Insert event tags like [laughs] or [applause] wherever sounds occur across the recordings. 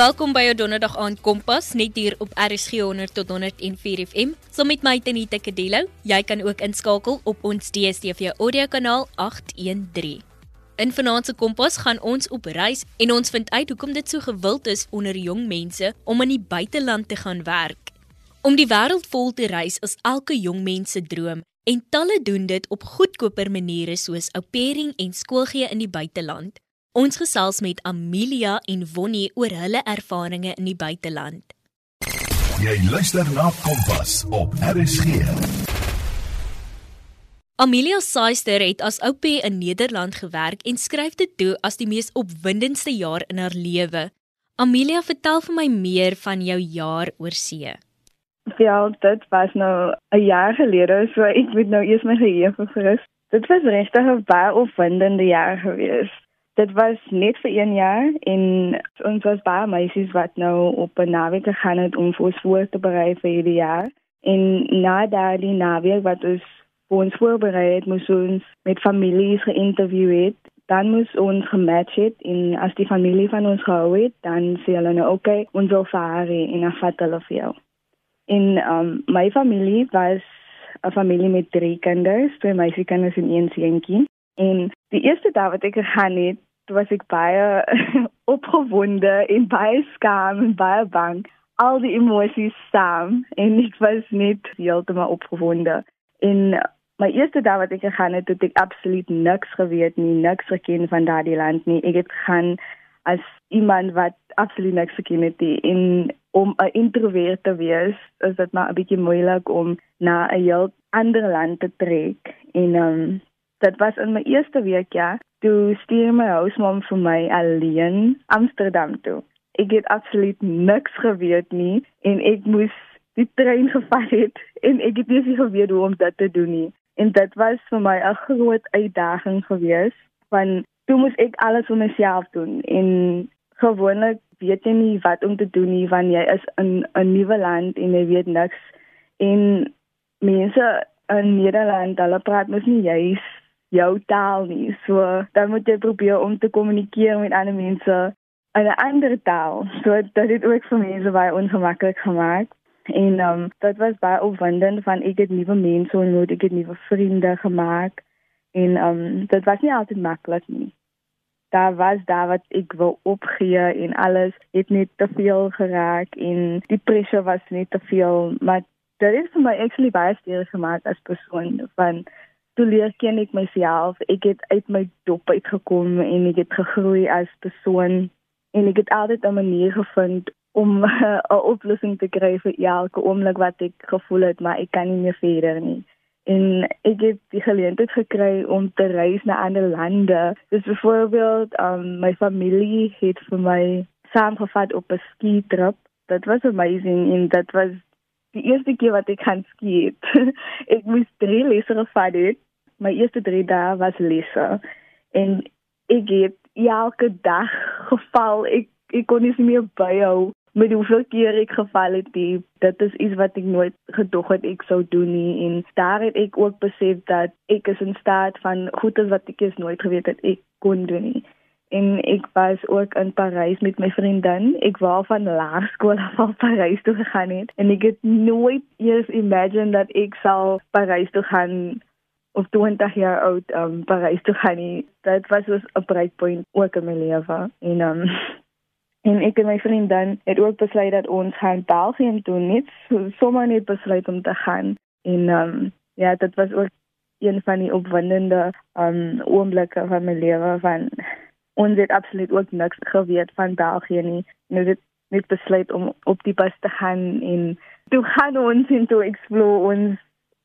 Welkom by jou Donderdag aand Kompas net hier op RSG 100 tot 104 FM. Saam met my Tenita Kadelo. Jy kan ook inskakel op ons DStv audio kanaal 813. In vanaand se Kompas gaan ons op reis en ons vind uit hoekom dit so gewild is onder jong mense om in die buiteland te gaan werk. Om die wêreld vol te reis is elke jong mens se droom en talle doen dit op goedkoper maniere soos au pairing en skoolgee in die buiteland. Ons gesels met Amelia en Wonnie oor hulle ervarings in die buiteland. Jy luister na Kompas op RSG. Amelia Saister het as oupie in Nederland gewerk en skryf dit toe as die mees opwindendste jaar in haar lewe. Amelia, vertel vir my meer van jou jaar oor see. Ja, dit was nou 'n jaar gelede, so ek moet nou eers my geheue verfris. Dit was regtig 'n baie opwindende jaar geweest. Dit was net vir 1 jaar en ons was baie meisies wat nou op 'n naweek gegaan het om vir ons voor te berei vir hierdie jaar. En na daardie naweek wat ons vir ons voorberei het, moes ons met families geïnterview het. Dan moes ons gematch het en as die familie van ons gehou het, dan sê hulle nou oké, okay, ons wil vaar en afvat hulle vir jou. En um, my familie was 'n familie met drie kinders, twee meisiekinders en een seentjie. En die eerste dag wat ek gegaan het, was ek baie [laughs] opgewonde en baie skaam en baie bang. Al die emosies saam en ek was net heeltemal opgewonde. En my eerste dag wat ek gegaan het, het ek absoluut niks geweet nie, niks geken van daardie land nie. Ek het gaan as iemand wat absoluut niks geken het nie. En om 'n introvert te wees, is dit maar 'n bietjie moeilik om na 'n heel ander land te trek. En ehm um, dit was in my eerste week ja, toe stuur my huismam vir my alleen Amsterdam toe. Ek het absoluut niks geweet nie en ek moes die trein gevat het [laughs] en ek het nie geweet hoe om dit te doen nie. En dit was vir my 'n groot uitdaging geweest want toe moes ek alles vir myself doen en gewoonlik weet jy nie wat om te doen nie wanneer jy is in 'n nuwe land en jy weet niks en mense in Nederland hulle praat mos nie juist jou taal nie. So dan moet jy probeer om te kommunikeer met ander mense in 'n ander taal. So dit het ook vir mense baie ongemaklik gemaak. En um dit was baie opwindend van ek het nuwe mense ontmoet, ek het nuwe vriende gemaak. En um dit was nie altyd maklik nie. Daar was daar wat ek wou opgee en alles het net te veel geraak en die pressure was net te veel, maar dit het vir my actually baie sterk gemaak as persoon van leer ken ek myself. Ek het uit my dop uitgekom en ek het gegroei as persoon en ek het altyd 'n manier gevind om [laughs] 'n oplossing te kry vir elke oomblik wat ek gevoel het maar ek kan nie meer verder nie. En ek het die geleentheid gekry om te reis na ander lande. Dus byvoorbeeld, um, my familie het vir my saamgevat op 'n ski trip. Dit was amazing en dit was die eerste keer wat ek gaan ski het. [laughs] ek moes drie lesse gevat het. My eerste drie dae was lesse. En ek het elke dag [laughs] geval. Ek ek kon nie meer byhou met hoeveel keer ek geval het. Die, dit is iets wat ek nooit gedog het ek sou doen nie en daar het ek ook besef dat ek is in staat van goedes wat ek eens nooit geweet het ek kon doen nie en ek was ook in Parys met my vriendin. Ek wou van laerskool af al Parys toe gegaan het en ek het nooit eers imagine dat ek sal Parys toe gaan of 20 jaar oud um Parys toe gaan nie. Dit was so 'n breakpoint ook in my lewe en um [laughs] en ek en my vriendin het ook besluit dat ons gaan België toe net sommer net besluit om te gaan en um ja, dit was ook een van die opwindende um oomblikke van my lewe van ons het absoluut ook niks geweet van België nie. Nou dit net besluit om op die bus te gaan en toe gaan ons in toe explore ons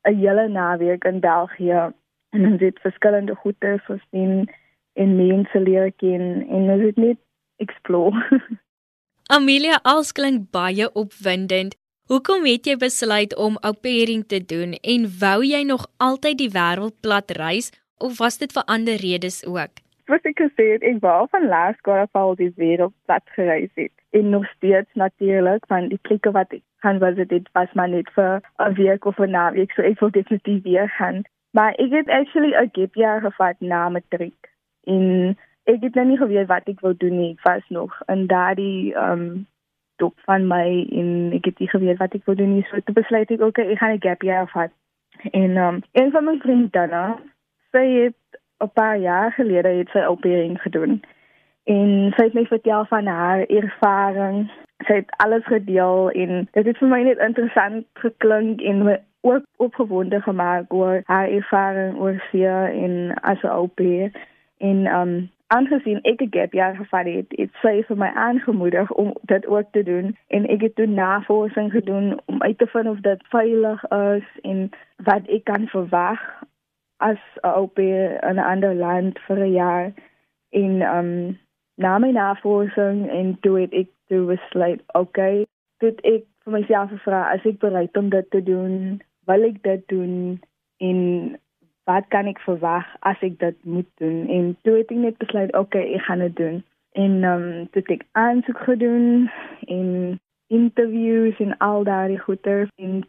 'n hele naweek in België en ons het verskillende goeie gesien en mense leer ken en ons het net explore. [laughs] Amelia, alles klink baie opwindend. Hoekom het jy besluit om au pairing te doen en wou jy nog altyd die wêreld plat reis of was dit vir ander redes ook? wat ek gesê het, ek wou van laerskool af al die wêreld plat gereis het. En nog steeds natuurlik van die plekke wat ek gaan was dit was maar net vir 'n week of 'n naweek, so ek wil definitief weer gaan. Maar ek het actually 'n gap jaar gevat na matriek. En ek het nou nie geweet wat ek wou doen nie. Ek was nog in daardie um dop van my en ek het nie geweet wat ek wou doen nie. So toe besluit ek okay, ek gaan 'n gap year vat. En um een van my vriendinne, sy het 'n paar jaar gelede het sy opleiding gedoen. En sy het my vertel van haar ervaring. Sy het alles gedeel en dit het vir my net interessant geklink en my ook opgewonde gemaak oor haar ervaring oor sy en as 'n opleiding. En um aangesien ek 'n gap jaar gevat het, het sy vir my aangemoedig om dit ook te doen en ek het toe navorsing gedoen om uit te vind of dit veilig is en wat ek kan verwag as 'n op in 'n ander land vir 'n jaar en um na my navorsing en toe het ek toe besluit okay, dit ek vir myself gevra as ek bereid om dit te doen, wil ek dit doen? En wat kan ek verwag as ek dit moet doen? En toe het ek net besluit okay ek gaan dit doen. En ehm um, toe het ek aansoek gedoen en interviews en al daardie goeie en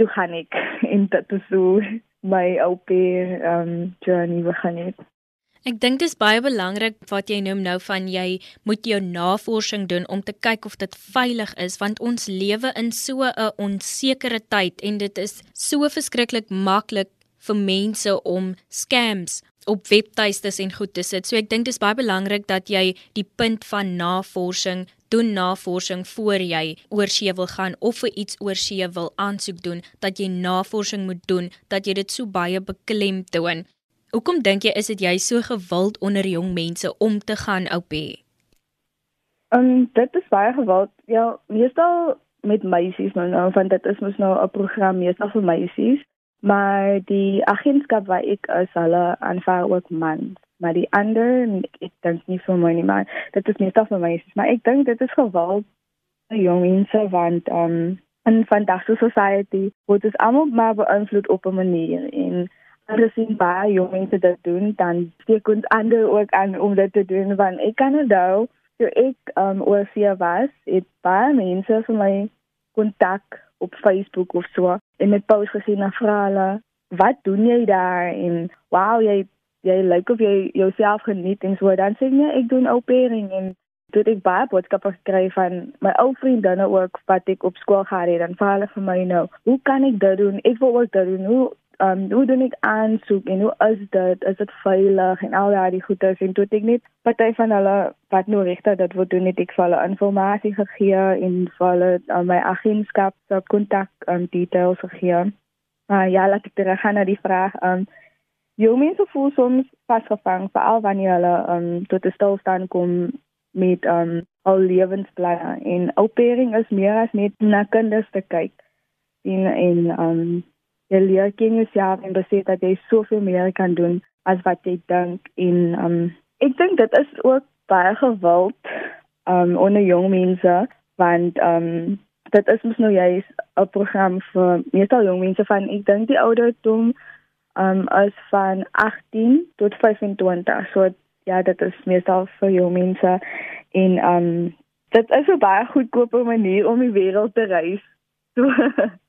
toe gaan ek. [laughs] En dit is so my op ehm um, journey begin het Ek dink dit is baie belangrik wat jy noem nou van jy moet jou navorsing doen om te kyk of dit veilig is want ons lewe in so 'n onsekere tyd en dit is so verskriklik maklik vir mense om scams op webtuistes en goed te sit. So ek dink dit is baie belangrik dat jy die punt van navorsing doen navorsing voor jy oor see wil gaan of vir iets oor see wil aansoek doen dat jy navorsing moet doen dat jy dit so baie beklemtoon. Hoekom dink jy is dit jy so gewild onder jong mense om te gaan oupie? Um dit is baie gewild. Ja, meestal met meisies nou, nou want dit is mos nou 'n program meestal vir meisies maar die agentskap waar ek is, hulle aanvaar ook mans. Maar die ander, ek, ek dink nie vir my nie, maar dit is meestal vir meisies. Maar ek dink dit is geweld vir jong mense want um in vandag se society word dit almal maar beïnvloed op 'n manier en aangezien baie jong mense dit doen, dan steek ons ander ook aan om dit te doen want ek kan onthou toe ek um oor vier was, het baie mense vir my kontak op Facebook of so en met post gesien na vra hulle wat doen jy daar? En wow jy jy lyk of jy jouself geniet en so. Dan sê jy nee, ek doen au pairing. En toe ek baie boodskappe gekry van my ou vriendinne ook wat ek op skool gehad het. Dan vra hulle vir my nou hoe kan ek dit doen? Ek wil ook dit doen. Hoe um hoe doen ek aansoek en hoe is dit? Is dit veilig en al daai goeie en toe ek net party van hulle wat nou regtig dat word doen net ek vir hulle inligting gegee en vir hulle aan my agentskap se kontak en details gegee. Maar uh, ja, laat ek terug gaan na die vraag um jou mense voel soms vasgevang veral wanneer hulle um tot 'n stilstand kom met um al lewensplanne. En opering is meer as net na kinders te kyk en en um jy leer ken jouself en besef dat jy soveel meer kan doen as wat jy dink en um ek dink dit is ook baie gewild um onder jong mense want um dit is mos nou juist 'n program vir meestal jong mense van ek dink die ouderdom um is van 18 tot 25 so ja dit is meestal vir jong mense en um dit is 'n baie goedkope manier om die wêreld te reis. So [laughs]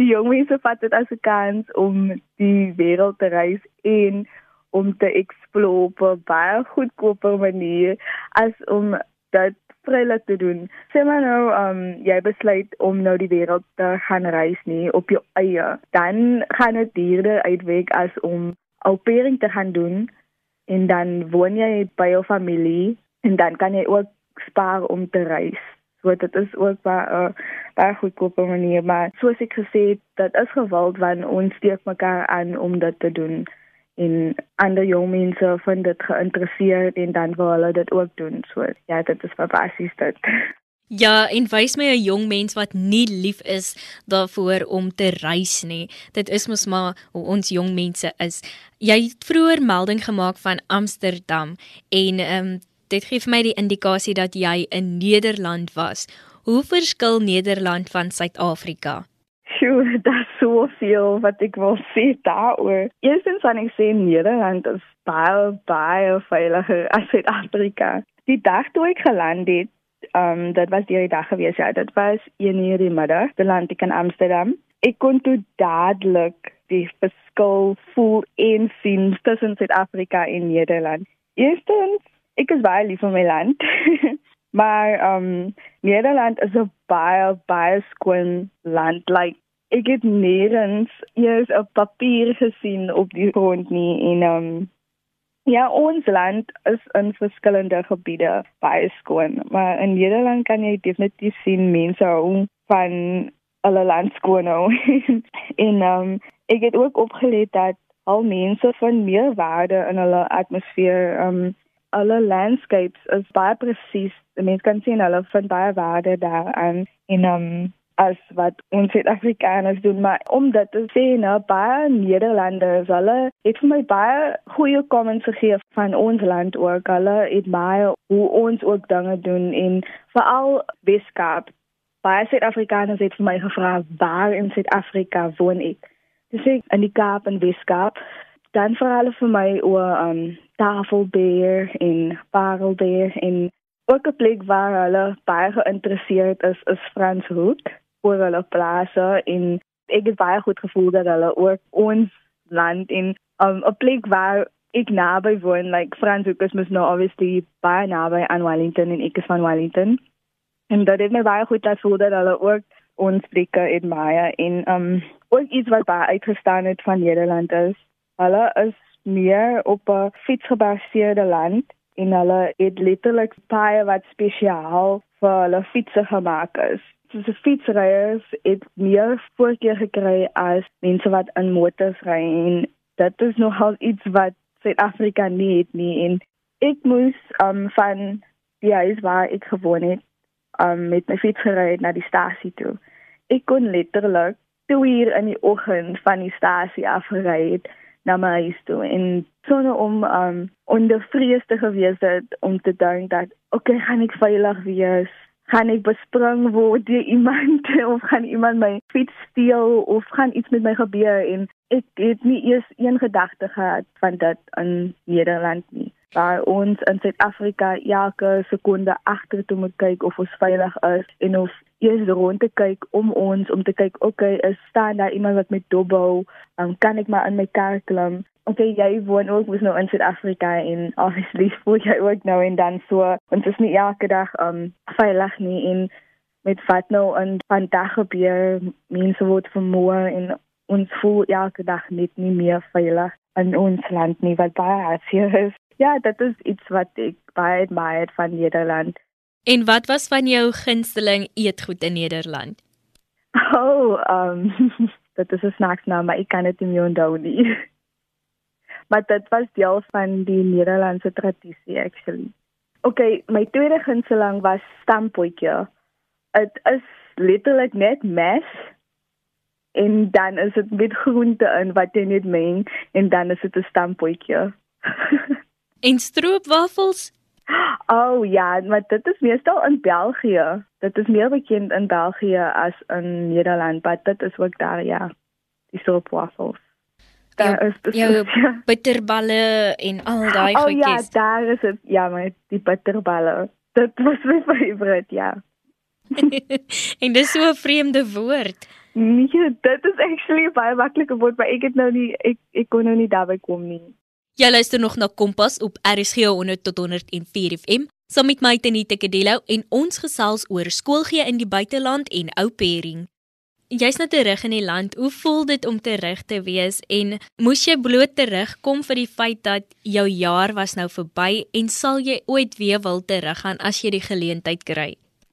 die jong mense vat dit as 'n kans om die wêreld te reis en om te explore op 'n baie goedkope manier as om dit vrylik te doen. Sê maar nou, um jy besluit om nou die wêreld te gaan reis nie op jou eie, dan gaan dit duurder uitweek as om opering te gaan doen en dan woon jy by jou familie en dan kan jy ook spaar om te reis. So dit is ook baie uh, baie goedkope manier, maar soos ek gesê het, dit is geweld want ons steek mekaar aan om dit te doen en ander jong mense vind dit geïnteresseerd en dan wil hulle dit ook doen. So ja, dit is basies dit. Ja, en wys my 'n jong mens wat nie lief is daarvoor om te reis nie. Dit is mos maar hoe ons jong mense is. Jy het vroeër melding gemaak van Amsterdam en ehm um, dit gee vir my die indikasie dat jy in Nederland was. Hoe verskil Nederland van Suid-Afrika? Sjoe, [laughs] dit is so veel wat ek wil sê daaroor. Eerstens aan ek sê Nederland is baie baie veiliger as Suid-Afrika. Die dag toe ek geland het, um dit was die dag gewees ja, dit was 1 uur die middag, beland ek in Amsterdam. Ek kon toe dadelik die verskil voel en sien tussen Suid-Afrika en Nederland. Eerstens ek is baie lief vir my land. [laughs] maar um Nederland is 'n baie baie skoon land. Like ek het nêrens eers 'n papier gesien op die grond nie en um Ja, ons land is in verskillende gebiede baie skoon, maar in Nederland kan jy definitief sien mense hou van alle land skoon hou. [laughs] en um, ek het ook opgelet dat al mense van meer waarde in hulle atmosfeer, um, alle landscapes is baie presies. Mense kan sien hulle vind baie waarde daaraan en um, as wat ons Suid-Afrikaners doen, maar om dit te sê, nou baie Nederlanders, hulle het vir my baie goeie comments gegee van ons land ook. Hulle het baie hoe ons ook dinge doen en veral Weskaap. Baie Suid-Afrikaners het vir my gevra waar in Suid-Afrika woon ek. Dis ek in die Kaap en Weskaap. Dan vra hulle vir my oor um Tafelbeer en Parelbeer en ook 'n plek waar hulle baie geïnteresseerd is is Franshoek oor hulle plase en ek het baie goed gevoel dat hulle ook ons land in um, 'n plek waar ek naby woon like Franshoek is mos nou obviously baie naby aan Wellington en ek is van Wellington. En dat het my baie goed laat voel dat hulle ook ons plekke admire en um ook iets wat baie uitgestaan het van Nederland is. Hulle is meer op 'n fietsgebaseerde land en hulle het letterlik baie wat spesiaal vir hulle fietsse gemaak is soos 'n fietsryers het meer voorkeur gekry as mense wat in motors ry en dit is nogal iets wat Suid-Afrika nie het nie en ek moes um van die huis waar ek gewoon het um met my fiets gery na die stasie toe. Ek kon letterlik 2 uur in die oggend van die stasie af gery het na my huis toe en sonder om um onder vrees te gewees het om te dink dat okay, gaan ek veilig wees? Gaan ek bespring word deur iemand [laughs] of gaan iemand my fiets steel of gaan iets met my gebeur en ek het nie eers een gedagte gehad van dit in Nederland nie. Waar ons in Suid-Afrika elke sekonde agter toe moet kyk of ons veilig is en of eers rond te kyk om ons om te kyk okay is staan daar iemand wat met dobbel, um, kan ek maar in my kar klim okay, jy woon ook mos nou in Suid-Afrika en obviously voel jy ook nou en dan so ons is nie elke dag um veilig nie en met wat nou in vandag gebeur mense word vermoor en ons voel elke dag net nie meer veilig in ons land nie wat baie hartseer is. Ja, dit is iets wat ek baie admire van Nederland. En wat was van jou gunsteling eetgoed in Nederland? [laughs] Oh, um [laughs] dit is 'n snacksnaam, maar ek kan dit nie onthou nie. Maar dit was deel van die Nederlandse tradisie actually. Okay, my tweede gunsteling was stampotjie. Dit is letterlik net mes en dan is dit met groente in wat jy net meng en dan is dit 'n stampotjie. [laughs] en stroopwafels? Oh ja, maar dit is meestal in België. Dit is meer bekend in België as in Nederland, maar dit is ook daar ja. Die stroopwafels daar is dit jou ja. bitterballe en al daai goedjies. Oh ja, daar is dit. Ja, maar die bitterballe. Dit was my [laughs] favourite, ja. [laughs] en dis so 'n vreemde woord. Nee, dit is actually baie maklike woord, maar ek het nou nie ek ek kon nou nie daarby kom nie. Jy luister nog na Kompas op RSG 100 tot 104 FM. Saam met my Tenita Kadello en ons gesels oor skoolgee in die buiteland en ou pairing jy's nou terug in die land. Hoe voel dit om terug te wees en moes jy bloot terugkom vir die feit dat jou jaar was nou verby en sal jy ooit weer wil teruggaan as jy die geleentheid kry?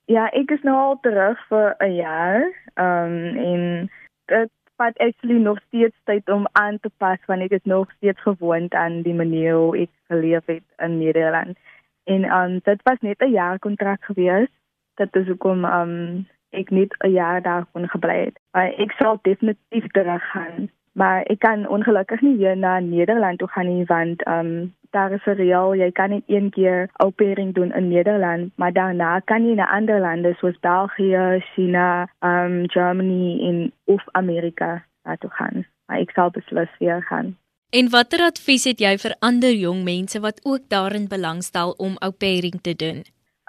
Ja, ek is nou al terug vir 'n jaar. Ehm um, en dit vat actually nog steeds tyd om aan te pas want ek is nog steeds gewoond aan die manier hoe ek geleef het in Nederland. En ehm um, dit was net 'n jaar kontrak gewees. Dit is hoekom ehm um, ek net 'n jaar daar kon gebly het. Maar ek sal definitief terug gaan. Maar ek kan ongelukkig nie weer na Nederland toe gaan nie want ehm um, daar is reël jy kan net een keer opering doen in Nederland, maar daarna kan jy na ander lande soos België, China, ehm um, Germany en of Amerika toe gaan. Maar ek sal beslis weer gaan. En watter advies het jy vir ander jong mense wat ook daarin belangstel om opering te doen?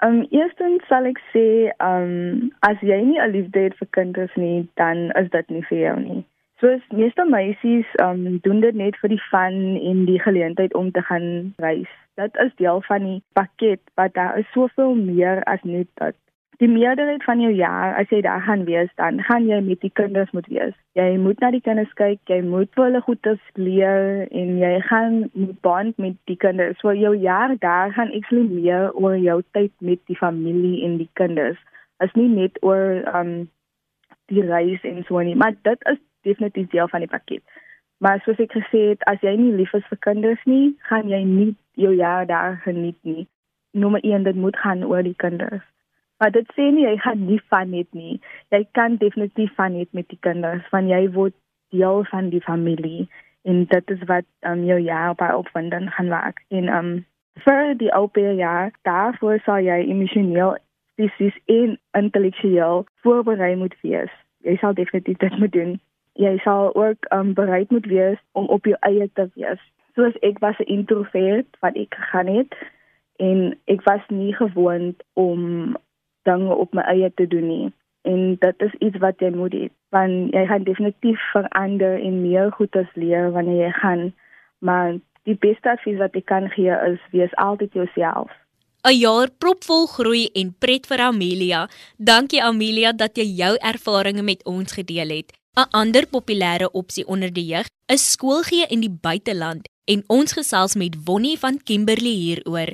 Um eerstens sal ek sê um as jy nie 'n liefde het vir kinders nie, dan is dit nie vir jou nie. Soos meeste meisies um doen dit net vir die fun en die geleentheid om te gaan reis. Dit is deel van die pakket, maar daar is soveel meer as net dit. Die meerderheid van jou jaar as jy daar gaan wees, dan gaan jy met die kinders moet wees. Jy moet na die kinders kyk, jy moet vir hulle goedes leer en jy gaan moet bond met die kinders. So jou jaar daar gaan actually meer oor jou tyd met die familie en die kinders. As nie net oor um die reis en so nie, maar dit is definitief deel van die pakket. Maar soos ek gesê het, as jy nie lief is vir kinders nie, gaan jy nie jou jaar daar geniet nie. Nommer 1, dit moet gaan oor die kinders. Maar dit sê nie jy gaan nie van net nie. Jy kan definitief van net met die kinders, want jy word deel van die familie en dit is wat um, jou jaar by opwinding gaan maak. En um vir die ouer jaar, daarvoor sal jy emosioneel, fisies en intellektueel voorberei moet wees. Jy sal definitief dit moet doen jy sal ook um, bereid moet wees om op jou eie te wees. Soos ek was 'n introvert wat ek gegaan het en ek was nie gewoond om dinge op my eie te doen nie. En dit is iets wat jy moet hê. Want jy gaan definitief verander en meer goedes leer wanneer jy gaan. Maar die beste advies wat ek kan gee is wees altyd jouself. 'n Jaar propvol groei en pret vir Amelia. Dankie Amelia dat jy jou ervarings met ons gedeel het. 'n Ander populêre opsie onder die jeug is skoolgee in die buiteland en ons gesels met Wonnie van Kimberley hieroor.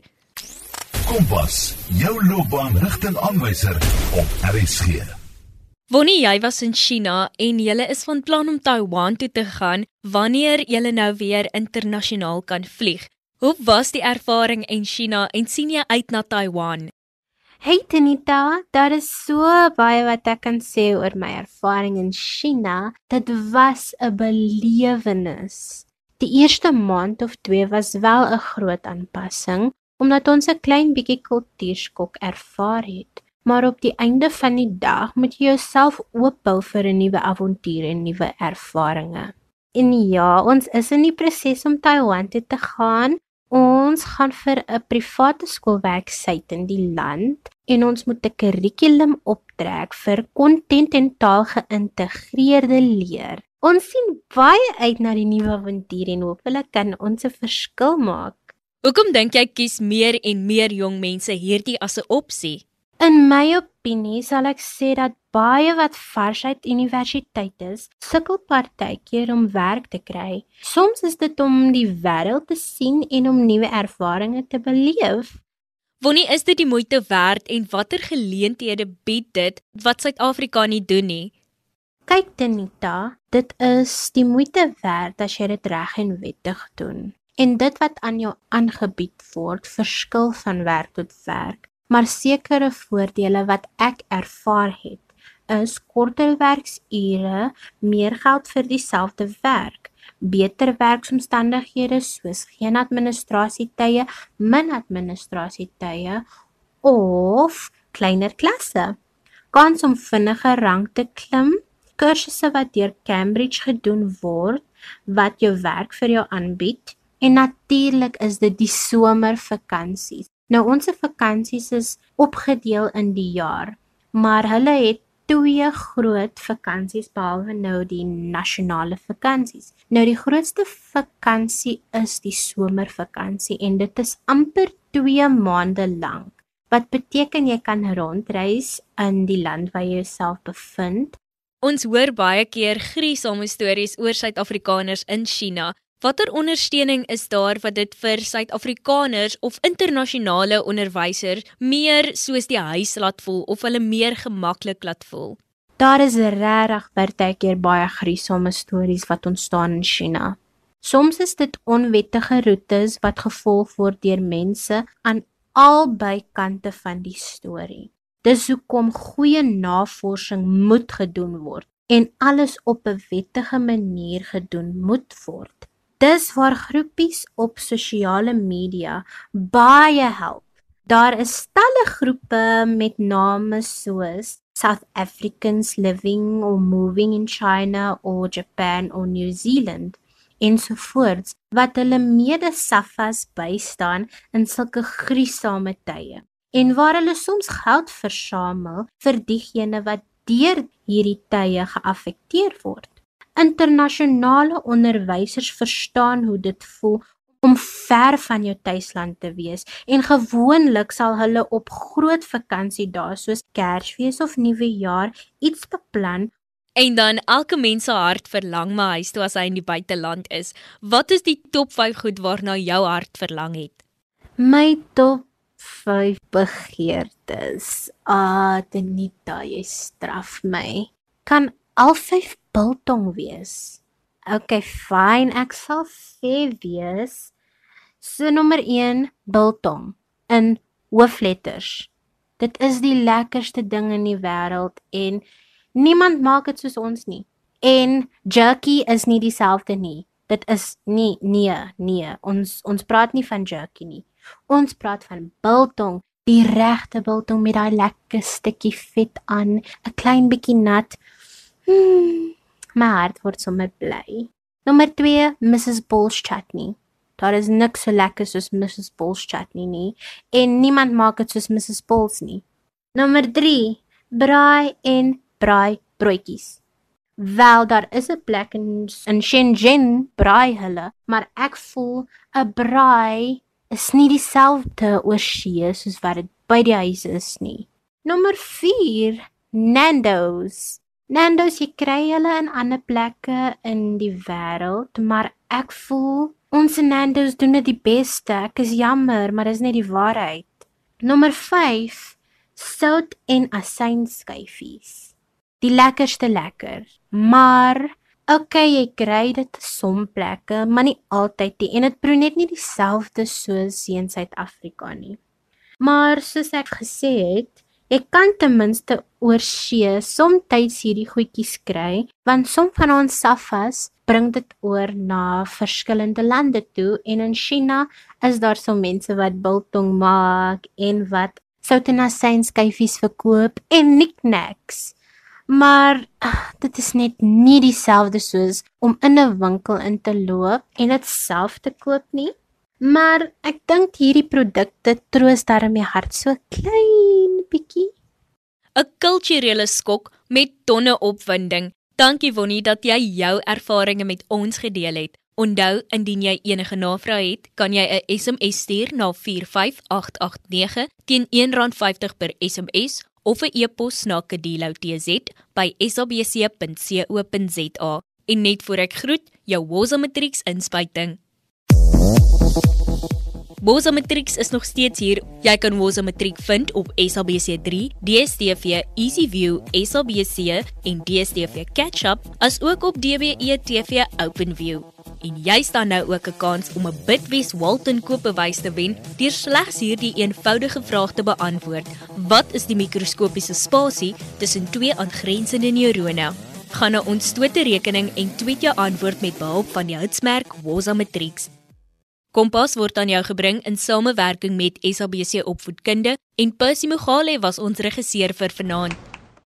Kompas, jou loopbaanrigtingaanwyser op RSG. Wonnie, jy was in China en jy is van plan om Taiwan toe te gaan wanneer jy nou weer internasionaal kan vlieg. Hoe was die ervaring in China en sien jy uit na Taiwan? Hey Tanita, daar is so baie wat ek kan sê oor my ervaring in China. Dit was 'n belewenis. Die eerste maand of 2 was wel 'n groot aanpassing omdat ons 'n klein bietjie kultuurskok ervaar het. Maar op die einde van die dag moet jy jouself oopbou vir 'n nuwe avontuur en nuwe ervarings. En ja, ons is in die proses om Taiwan toe te gaan, Ons gaan vir 'n private skool werk syd in die land en ons moet 'n kurrikulum optrek vir kontent en taal geïntegreerde leer. Ons sien baie uit na die nuwe avontuur en hoop hulle kan ons 'n verskil maak. Hoekom dink jy kies meer en meer jong mense hierdie as 'n opsie? In my opinie sal ek sê dat baie wat vars uit universiteit is, sukkel partykeer om werk te kry. Soms is dit om die wêreld te sien en om nuwe ervarings te beleef. Wanneer is dit die moeite werd en watter geleenthede bied dit wat Suid-Afrika nie doen nie? Kyk Denita, dit is die moeite werd as jy dit reg en wettig doen. En dit wat aan jou aangebied word, verskil van werk tot werk maar sekere voordele wat ek ervaar het is korter werksure, meer geld vir dieselfde werk, beter werksomstandighede soos geen administrasietye, min administrasietye of kleiner klasse. Kans om vinniger rang te klim, kursusse wat deur Cambridge gedoen word wat jou werk vir jou aanbied en natuurlik is dit die somervakansies. Nou ons vakansies is opgedeel in die jaar, maar hulle het twee groot vakansies behalwe nou die nasionale vakansies. Nou die grootste vakansie is die somervakansie en dit is amper 2 maande lank. Wat beteken jy kan rondreis in die land waar jy jouself bevind? Ons hoor baie keer gruisame stories oor Suid-Afrikaners in China Watter ondersteuning is daar wat dit vir Suid-Afrikaners of internasionale onderwysers meer soos die huis laat voel of hulle meer gemaklik laat voel? Daar is regtig partykeer baie gruisame stories wat ontstaan in China. Soms is dit onwettige roetes wat gevolg word deur mense aan albei kante van die storie. Dis hoekom goeie navorsing moet gedoen word en alles op 'n wettige manier gedoen moet word. Dis waar groepies op sosiale media baie help. Daar is talle groepe met name soos South Africans living or moving in China or Japan or New Zealand ensovoorts wat hulle mede-saffas bystaan in sulke gruisame tye en waar hulle soms geld versamel vir diegene wat deur hierdie tye geaffekteer word. Internasionale onderwysers verstaan hoe dit voel om ver van jou tuisland te wees en gewoonlik sal hulle op groot vakansie daar soos Kersfees of Nuwejaar iets beplan En dan elke mens se hart verlang na huis toe as hy in die buiteland is. Wat is die top 5 goed waarna jou hart verlang het? My top 5 begeertes. Ah, Denita, jy straf my. Kan al 5 biltong wees? Okay, fine, ek sal sê wees. So nommer 1, biltong in hoofletters. Dit is die lekkerste ding in die wêreld en niemand maak dit soos ons nie. En jerky is nie dieselfde nie. Dit is nie nee, nee. Ons ons praat nie van jerky nie. Ons praat van biltong, die regte biltong met daai lekker stukkie vet aan, 'n klein bietjie nat. Hmm, my hart word sommer bly. Nommer 2, Mrs. Bull's chutney. Daar is niks so lekker soos Mrs. Bull's chutney nie en niemand maak dit soos Mrs. Bull's nie. Nommer 3, braai en braai broodjies. Wel daar is 'n plek in in Shenzhen braai hulle, maar ek voel 'n braai is nie dieselfde oorsee soos wat dit by die huis is nie. Nommer 4, Nando's. Nando's jy kry hulle in ander plekke in die wêreld, maar ek voel ons Nando's doen dit die beste. Ek is jammer, maar dis net die waarheid. Nommer 5, sout en asynskyfies die lekkerste lekker. Maar okay, jy kry dit soms plekke, maar nie altyd nie en dit proe net nie dieselfde soos in Suid-Afrika nie. Maar soos ek gesê het, jy kan ten minste oor see soms hierdie goedjies kry, want som van ons safas bring dit oor na verskillende lande toe en in China is daar so mense wat biltong maak en wat sout en asynskyfies verkoop en knickknacks. Maar ach, dit is net nie dieselfde soos om in 'n winkel in te loop en dit self te koop nie. Maar ek dink hierdie produkte troos darm my hart so klein bietjie. 'n Kulturele skok met tonne opwinding. Dankie Wonnie dat jy jou ervarings met ons gedeel het. Onthou indien jy enige navrae het, kan jy 'n SMS stuur na 45889 teen R1.50 per SMS of 'n e-pos na kadilo.tz@sabc.co.za en net voor ek groet jou Woza Matrix inspuiting. Woza Matrix is nog steeds hier. Jy kan Woza Matrix vind op SABC3, DStv, EasyView, SABC en DStv Catch-up, as ook op DWE TV OpenView en jy staan nou ook 'n kans om 'n Bitwest Walton koopbewys te wen deur slegs hierdie eenvoudige vraag te beantwoord. Wat is die mikroskopiese spasie tussen twee aangrensende neurone? Gaan na ons stote rekening en tweet jou antwoord met behulp van die houtsmerk Woza Matrix. Kompas word aan jou gebring in samewerking met SABC Opvoedkunde en Percy Mogale was ons regisseur vir vanaand.